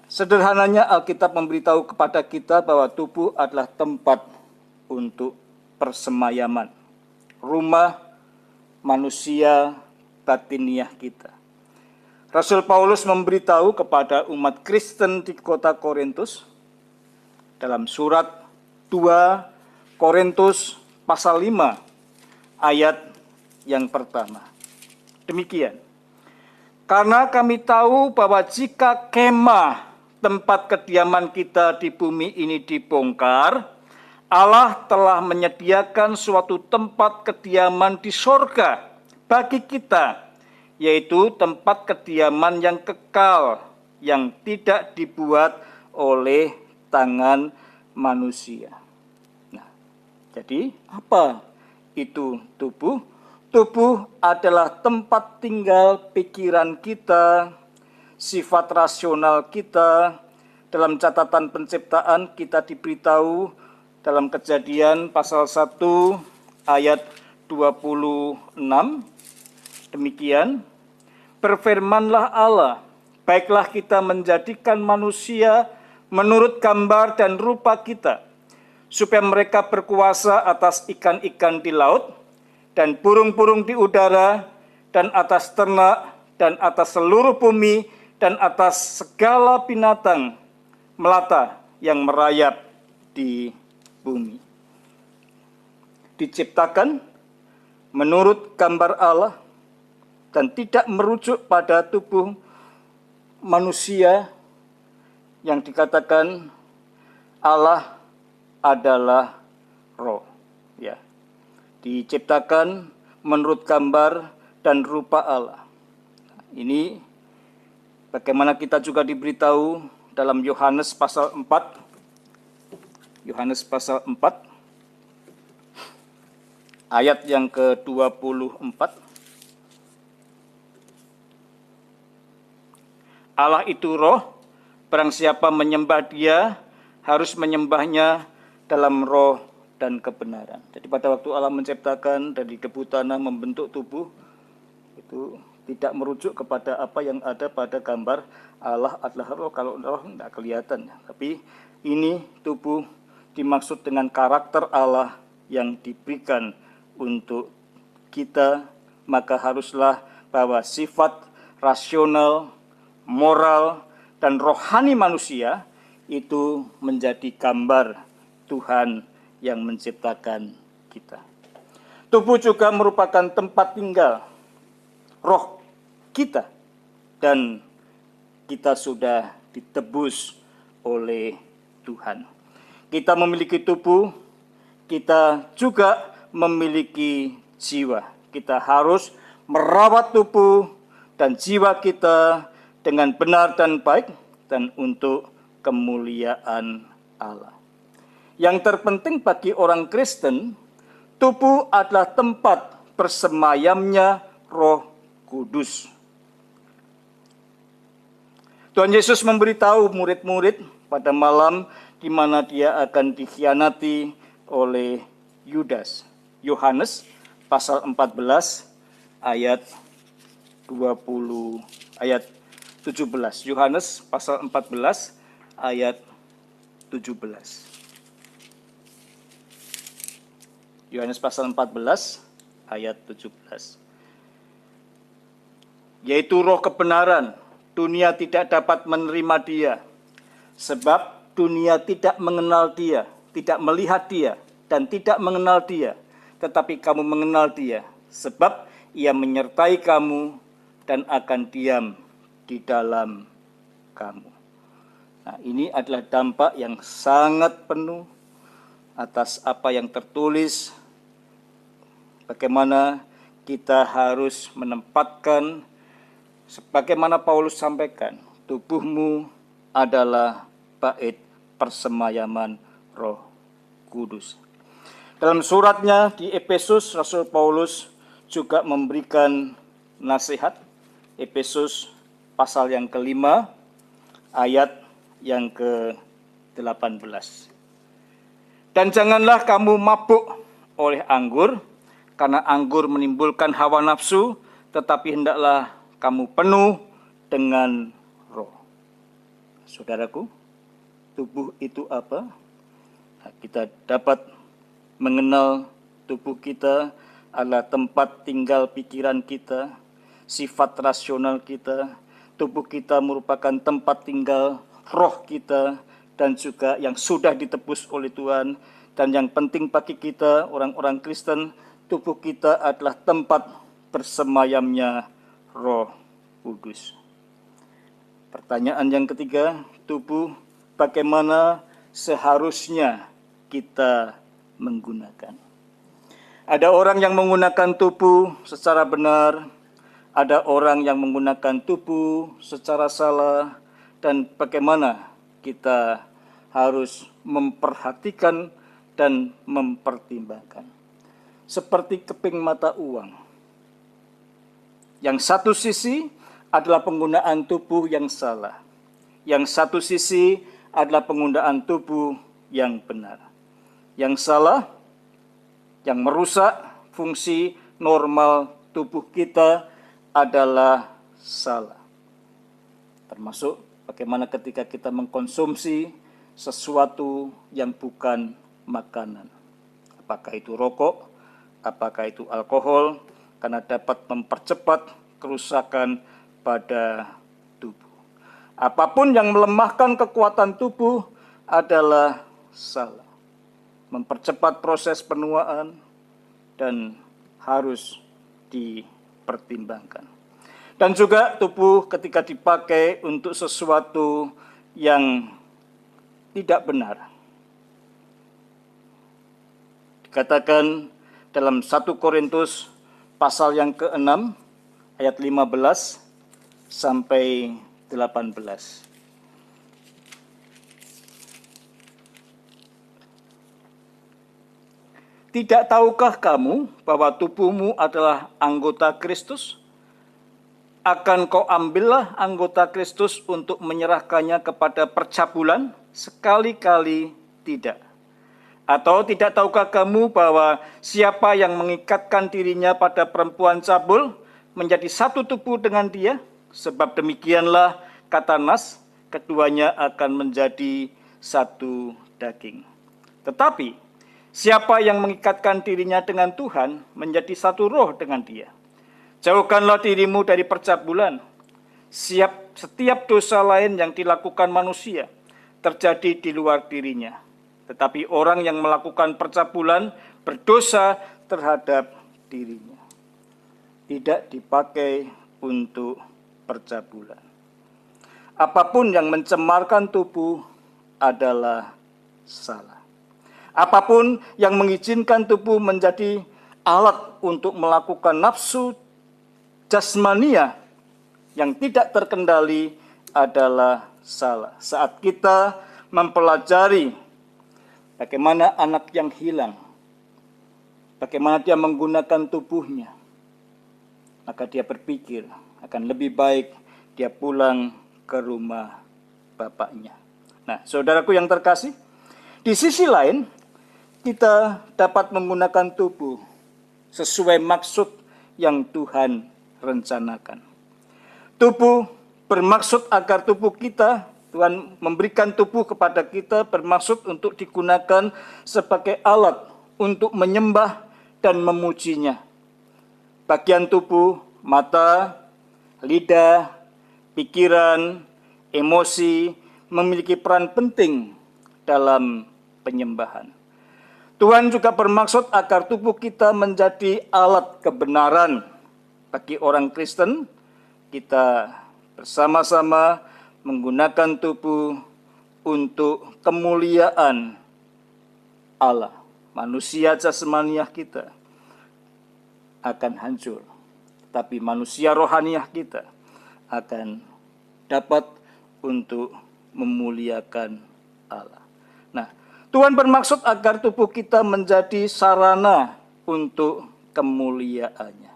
Sederhananya Alkitab memberitahu kepada kita bahwa tubuh adalah tempat untuk persemayaman, rumah manusia batiniah kita. Rasul Paulus memberitahu kepada umat Kristen di kota Korintus dalam surat 2 Korintus pasal 5 ayat yang pertama. Demikian. Karena kami tahu bahwa jika kemah tempat kediaman kita di bumi ini dibongkar, Allah telah menyediakan suatu tempat kediaman di sorga bagi kita, yaitu tempat kediaman yang kekal, yang tidak dibuat oleh tangan manusia. Nah, jadi apa itu tubuh? Tubuh adalah tempat tinggal pikiran kita, sifat rasional kita. Dalam catatan penciptaan kita diberitahu dalam kejadian pasal 1 ayat 26. Demikian, berfirmanlah Allah, Baiklah kita menjadikan manusia menurut gambar dan rupa kita, supaya mereka berkuasa atas ikan-ikan di laut, dan burung-burung di udara, dan atas ternak, dan atas seluruh bumi, dan atas segala binatang melata yang merayap di bumi. Diciptakan menurut gambar Allah dan tidak merujuk pada tubuh manusia yang dikatakan Allah adalah roh. Ya. Diciptakan menurut gambar dan rupa Allah. Ini bagaimana kita juga diberitahu dalam Yohanes pasal 4 Yohanes pasal 4 ayat yang ke-24 Allah itu roh, barang siapa menyembah dia harus menyembahnya dalam roh dan kebenaran. Jadi pada waktu Allah menciptakan dari debu tanah membentuk tubuh, itu tidak merujuk kepada apa yang ada pada gambar Allah adalah roh. Kalau roh tidak kelihatan. Tapi ini tubuh dimaksud dengan karakter Allah yang diberikan untuk kita, maka haruslah bahwa sifat rasional, moral, dan rohani manusia itu menjadi gambar Tuhan yang menciptakan kita. Tubuh juga merupakan tempat tinggal roh kita dan kita sudah ditebus oleh Tuhan. Kita memiliki tubuh, kita juga memiliki jiwa. Kita harus merawat tubuh dan jiwa kita dengan benar dan baik dan untuk kemuliaan Allah. Yang terpenting bagi orang Kristen, tubuh adalah tempat bersemayamnya Roh Kudus. Tuhan Yesus memberitahu murid-murid pada malam di mana dia akan dikhianati oleh Yudas. Yohanes pasal 14 ayat 20 ayat 17. Yohanes pasal 14 ayat 17. Yohanes pasal 14 ayat 17. Yaitu roh kebenaran, dunia tidak dapat menerima dia, sebab dunia tidak mengenal dia, tidak melihat dia, dan tidak mengenal dia, tetapi kamu mengenal dia, sebab ia menyertai kamu dan akan diam di dalam kamu. Nah, ini adalah dampak yang sangat penuh atas apa yang tertulis bagaimana kita harus menempatkan sebagaimana Paulus sampaikan, tubuhmu adalah bait persemayaman Roh Kudus. Dalam suratnya di Efesus, Rasul Paulus juga memberikan nasihat. Efesus pasal yang kelima, ayat yang ke-18. Dan janganlah kamu mabuk oleh anggur, karena anggur menimbulkan hawa nafsu, tetapi hendaklah kamu penuh dengan roh. Saudaraku, tubuh itu apa? Nah, kita dapat mengenal tubuh kita adalah tempat tinggal pikiran kita, sifat rasional kita, tubuh kita merupakan tempat tinggal roh kita dan juga yang sudah ditebus oleh Tuhan dan yang penting bagi kita orang-orang Kristen tubuh kita adalah tempat bersemayamnya Roh Kudus. Pertanyaan yang ketiga, tubuh bagaimana seharusnya kita menggunakan? Ada orang yang menggunakan tubuh secara benar, ada orang yang menggunakan tubuh secara salah dan bagaimana kita harus memperhatikan dan mempertimbangkan. Seperti keping mata uang. Yang satu sisi adalah penggunaan tubuh yang salah. Yang satu sisi adalah penggunaan tubuh yang benar. Yang salah, yang merusak fungsi normal tubuh kita adalah salah. Termasuk bagaimana ketika kita mengkonsumsi sesuatu yang bukan makanan. Apakah itu rokok, apakah itu alkohol, karena dapat mempercepat kerusakan pada tubuh. Apa pun yang melemahkan kekuatan tubuh adalah salah. Mempercepat proses penuaan dan harus dipertimbangkan. Dan juga tubuh ketika dipakai untuk sesuatu yang tidak benar. Dikatakan dalam 1 Korintus pasal yang ke-6 ayat 15 sampai 18. Tidak tahukah kamu bahwa tubuhmu adalah anggota Kristus? Akan kau ambillah anggota Kristus untuk menyerahkannya kepada percabulan? Sekali-kali tidak. Atau tidak tahukah kamu bahwa siapa yang mengikatkan dirinya pada perempuan cabul menjadi satu tubuh dengan dia? Sebab demikianlah kata Nas, keduanya akan menjadi satu daging. Tetapi Siapa yang mengikatkan dirinya dengan Tuhan menjadi satu roh dengan dia. Jauhkanlah dirimu dari percabulan. Siap setiap dosa lain yang dilakukan manusia terjadi di luar dirinya. Tetapi orang yang melakukan percabulan berdosa terhadap dirinya. Tidak dipakai untuk percabulan. Apa pun yang mencemarkan tubuh adalah salah. Apa pun yang mengizinkan tubuh menjadi alat untuk melakukan nafsu jasmania yang tidak terkendali adalah salah. Saat kita mempelajari bagaimana anak yang hilang, bagaimana dia menggunakan tubuhnya, maka dia berpikir akan lebih baik dia pulang ke rumah bapaknya. Nah, saudaraku yang terkasih, di sisi lain, kita dapat menggunakan tubuh sesuai maksud yang Tuhan rencanakan. Tubuh bermaksud agar tubuh kita, Tuhan memberikan tubuh kepada kita bermaksud untuk digunakan sebagai alat untuk menyembah dan memujinya. Bagian tubuh, mata, lidah, pikiran, emosi memiliki peran penting dalam penyembahan. Tuhan juga bermaksud agar tubuh kita menjadi alat kebenaran bagi orang Kristen. Kita bersama-sama menggunakan tubuh untuk kemuliaan Allah. Manusia jasmaniah kita akan hancur, tapi manusia rohaniah kita akan dapat untuk memuliakan Allah. Tuhan bermaksud agar tubuh kita menjadi sarana untuk kemuliaannya.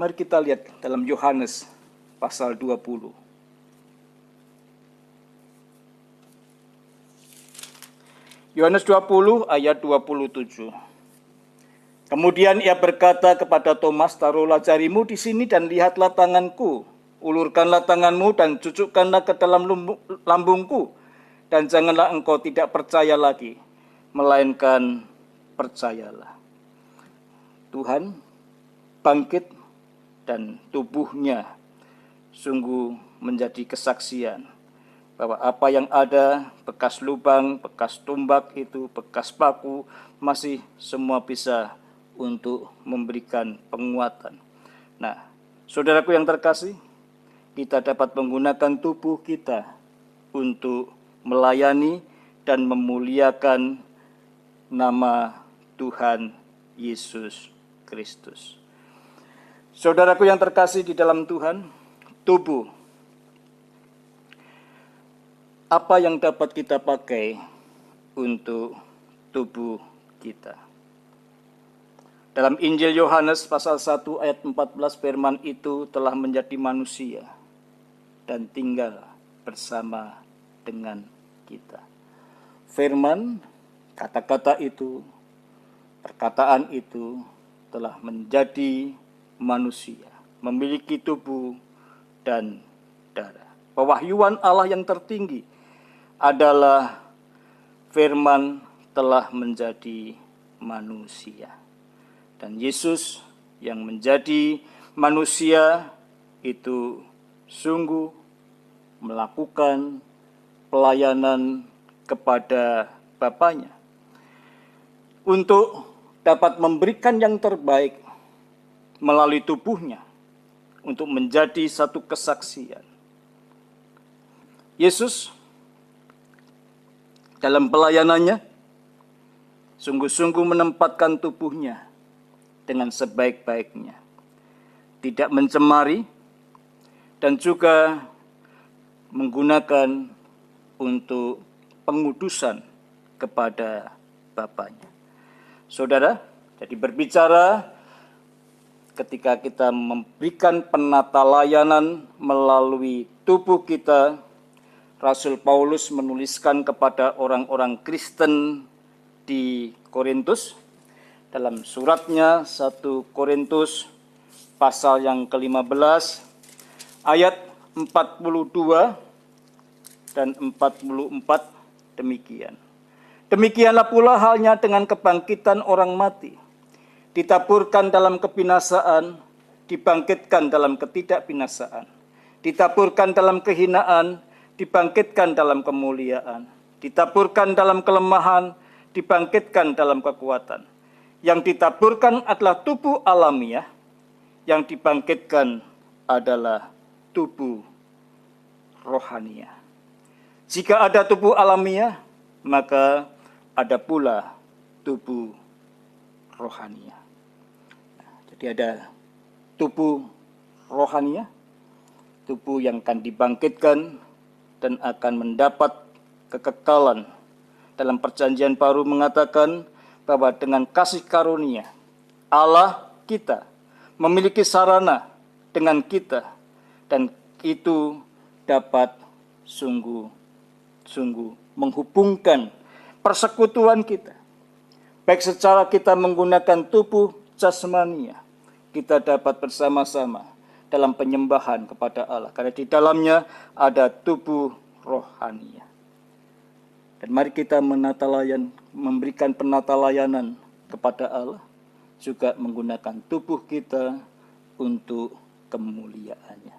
Mari kita lihat dalam Yohanes pasal 20. Yohanes 20 ayat 27. Kemudian ia berkata kepada Thomas, taruhlah jarimu di sini dan lihatlah tanganku. Ulurkanlah tanganmu dan cucukkanlah ke dalam lambungku dan janganlah engkau tidak percaya lagi, melainkan percayalah. Tuhan bangkit dan tubuhnya sungguh menjadi kesaksian bahwa apa yang ada, bekas lubang, bekas tumbak itu, bekas paku, masih semua bisa untuk memberikan penguatan. Nah, saudaraku yang terkasih, kita dapat menggunakan tubuh kita untuk melayani dan memuliakan nama Tuhan Yesus Kristus. Saudaraku yang terkasih di dalam Tuhan, tubuh. Apa yang dapat kita pakai untuk tubuh kita? Dalam Injil Yohanes pasal 1 ayat 14 firman itu telah menjadi manusia dan tinggal bersama dengan kita. Firman, kata-kata itu, perkataan itu telah menjadi manusia, memiliki tubuh dan saudara. Pewahyuan Allah yang tertinggi adalah firman telah menjadi manusia. Dan Yesus yang menjadi manusia itu sungguh melakukan pelayanan kepada Bapaknya untuk dapat memberikan yang terbaik melalui tubuhnya untuk menjadi satu kesaksian. Yesus dalam pelayanannya sungguh-sungguh menempatkan tubuhnya dengan sebaik-baiknya. Tidak mencemari dan juga menggunakan untuk pengudusan kepada Bapaknya. Saudara, jadi berbicara ketika kita memberikan penata layanan melalui tubuh kita, Rasul Paulus menuliskan kepada orang-orang Kristen di Korintus dalam suratnya 1 Korintus pasal yang ke-15 ayat 42 dan 44 demikian. Demikianlah pula halnya dengan kebangkitan orang mati. Ditaburkan dalam kebinasaan, dibangkitkan dalam ketidakbinasaan. Ditaburkan dalam kehinaan, dibangkitkan dalam kemuliaan. Ditaburkan dalam kelemahan, dibangkitkan dalam kekuatan. Yang ditaburkan adalah tubuh alamiah, yang dibangkitkan adalah tubuh rohania. Jika ada tubuh alamiah, maka ada pula tubuh rohania. Jadi ada tubuh rohania, tubuh yang akan dibangkitkan dan akan mendapat kekekalan. Dalam perjanjian baru mengatakan bahwa dengan kasih karunia Allah kita memiliki sarana dengan kita dan itu dapat sungguh-sungguh menghubungkan persekutuan kita. Baik secara kita menggunakan tubuh jasmania, kita dapat bersama-sama dalam penyembahan kepada Allah. Karena di dalamnya ada tubuh rohania. Dan mari kita menata layan, memberikan penata layanan kepada Allah, juga menggunakan tubuh kita untuk kemuliaannya.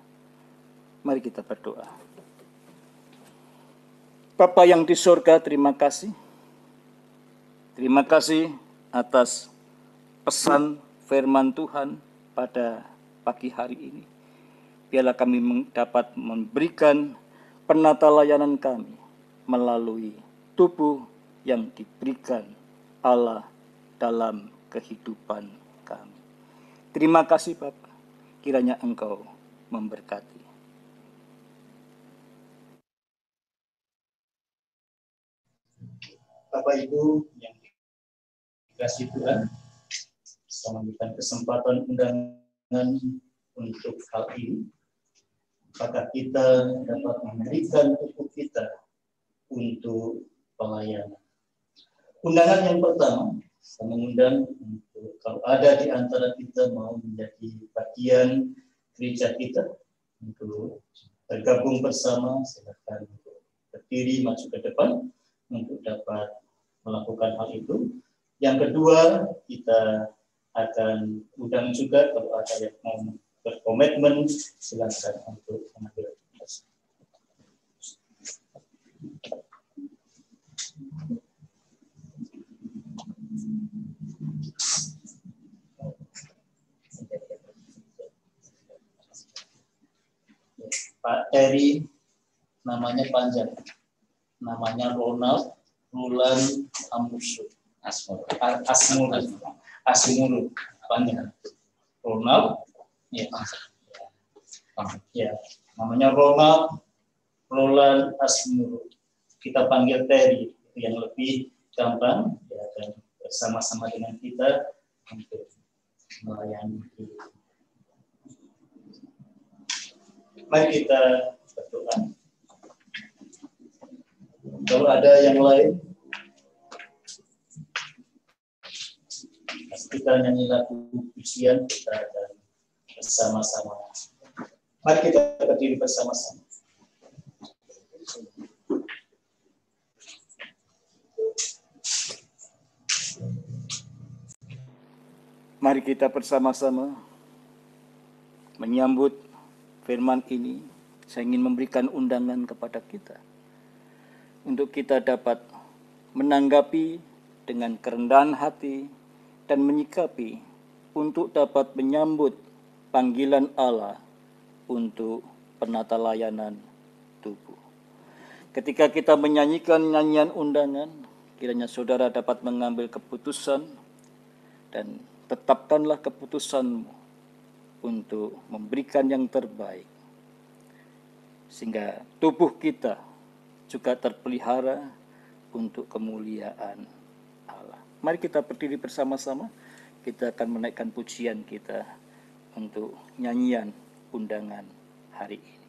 Mari kita berdoa. Bapa yang di surga, terima kasih Terima kasih atas pesan firman Tuhan pada pagi hari ini. Biarlah kami dapat memberikan penata layanan kami melalui tubuh yang diberikan Allah dalam kehidupan kami. Terima kasih Bapak, kiranya Engkau memberkati. Bapak Ibu yang kasih Tuhan bisa memberikan kesempatan undangan untuk hal ini. Apakah kita dapat memberikan tubuh kita untuk pelayanan. Undangan yang pertama, saya mengundang untuk kalau ada di antara kita mau menjadi bagian gereja kita untuk bergabung bersama, silakan berdiri maju ke depan untuk dapat melakukan hal itu. Yang kedua, kita akan undang juga kalau ada yang mau berkomitmen, silakan untuk mengambil Pak Terry namanya panjang. Namanya Ronald Rulan Amusu. Asmur, Asmur, Asmur, panjang. Ronald, ya, ya, namanya Ronald Roland Asmur. Kita panggil Terry, yang lebih gampang, ya, dan bersama-sama dengan kita untuk melayani. Mari kita berdoa. Kalau ada yang lain, kita nyanyi lagu pujian kita akan bersama-sama. Mari kita berdiri bersama-sama. Mari kita bersama-sama menyambut firman ini. Saya ingin memberikan undangan kepada kita untuk kita dapat menanggapi dengan kerendahan hati dan menyikapi untuk dapat menyambut panggilan Allah untuk penata layanan tubuh. Ketika kita menyanyikan nyanyian undangan, kiranya saudara dapat mengambil keputusan dan tetapkanlah keputusanmu untuk memberikan yang terbaik. Sehingga tubuh kita juga terpelihara untuk kemuliaan Allah. Mari kita berdiri bersama-sama, kita akan menaikkan pujian kita untuk nyanyian undangan hari ini.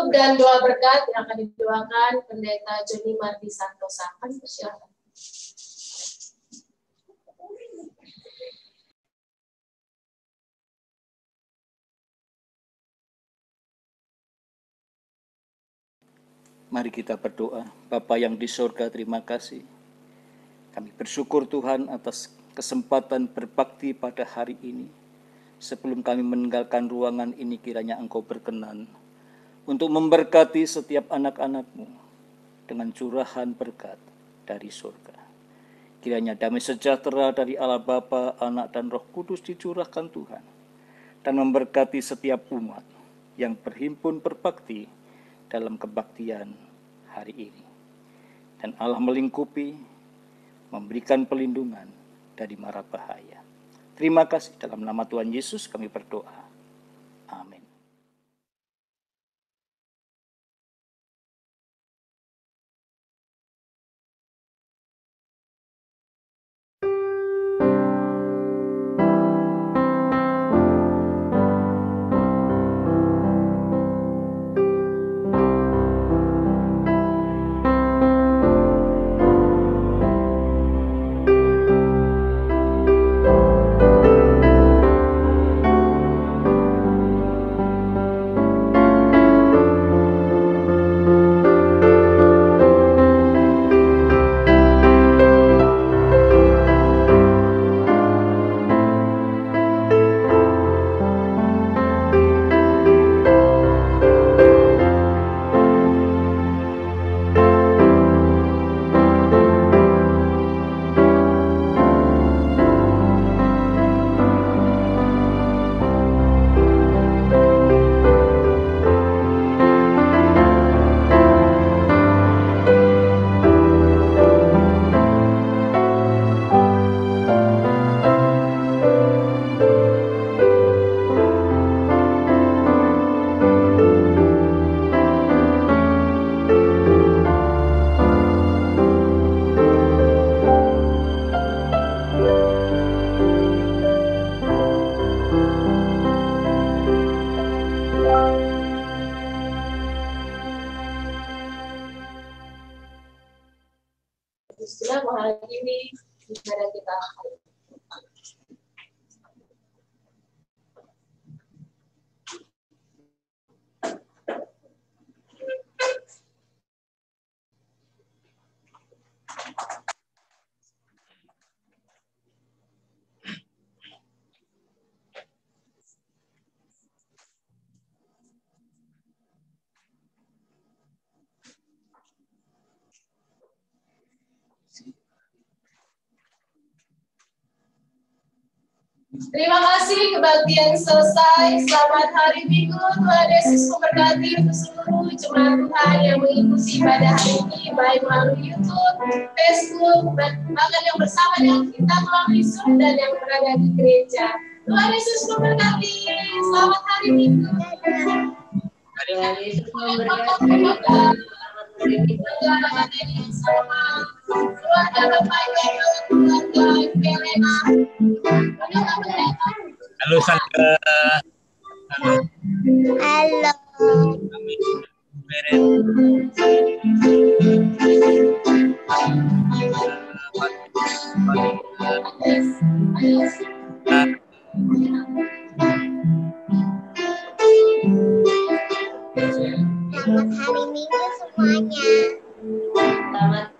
Penutup dan doa berkat yang akan didoakan Pendeta Joni Mardi Santosa. Mari kita berdoa. Bapa yang di sorga, terima kasih. Kami bersyukur Tuhan atas kesempatan berbakti pada hari ini. Sebelum kami meninggalkan ruangan ini kiranya Engkau berkenan untuk memberkati setiap anak-anakmu dengan curahan berkat dari surga. Kiranya damai sejahtera dari Allah Bapa, Anak, dan Roh Kudus dicurahkan Tuhan dan memberkati setiap umat yang berhimpun berbakti dalam kebaktian hari ini. Dan Allah melingkupi, memberikan pelindungan dari mara bahaya. Terima kasih dalam nama Tuhan Yesus kami berdoa. Amin. Terima kasih kebaktian selesai. Selamat hari Minggu. Tuhan Yesus memberkati untuk seluruh jemaat Tuhan yang mengikuti ibadah hari ini baik melalui YouTube, Facebook, bahkan yang bersama dengan kita melalui Zoom dan yang berada di gereja. Tuhan Yesus memberkati. Selamat hari Minggu. Tuhan Yesus memberkati. Halo Sangga. Halo. Halo. Kami Beren. Selamat hari Minggu semuanya. Selamat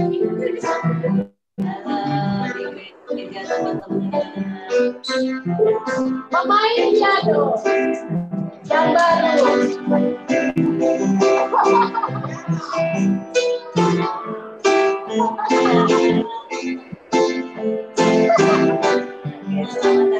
Pemain piano yang baru. Thank you.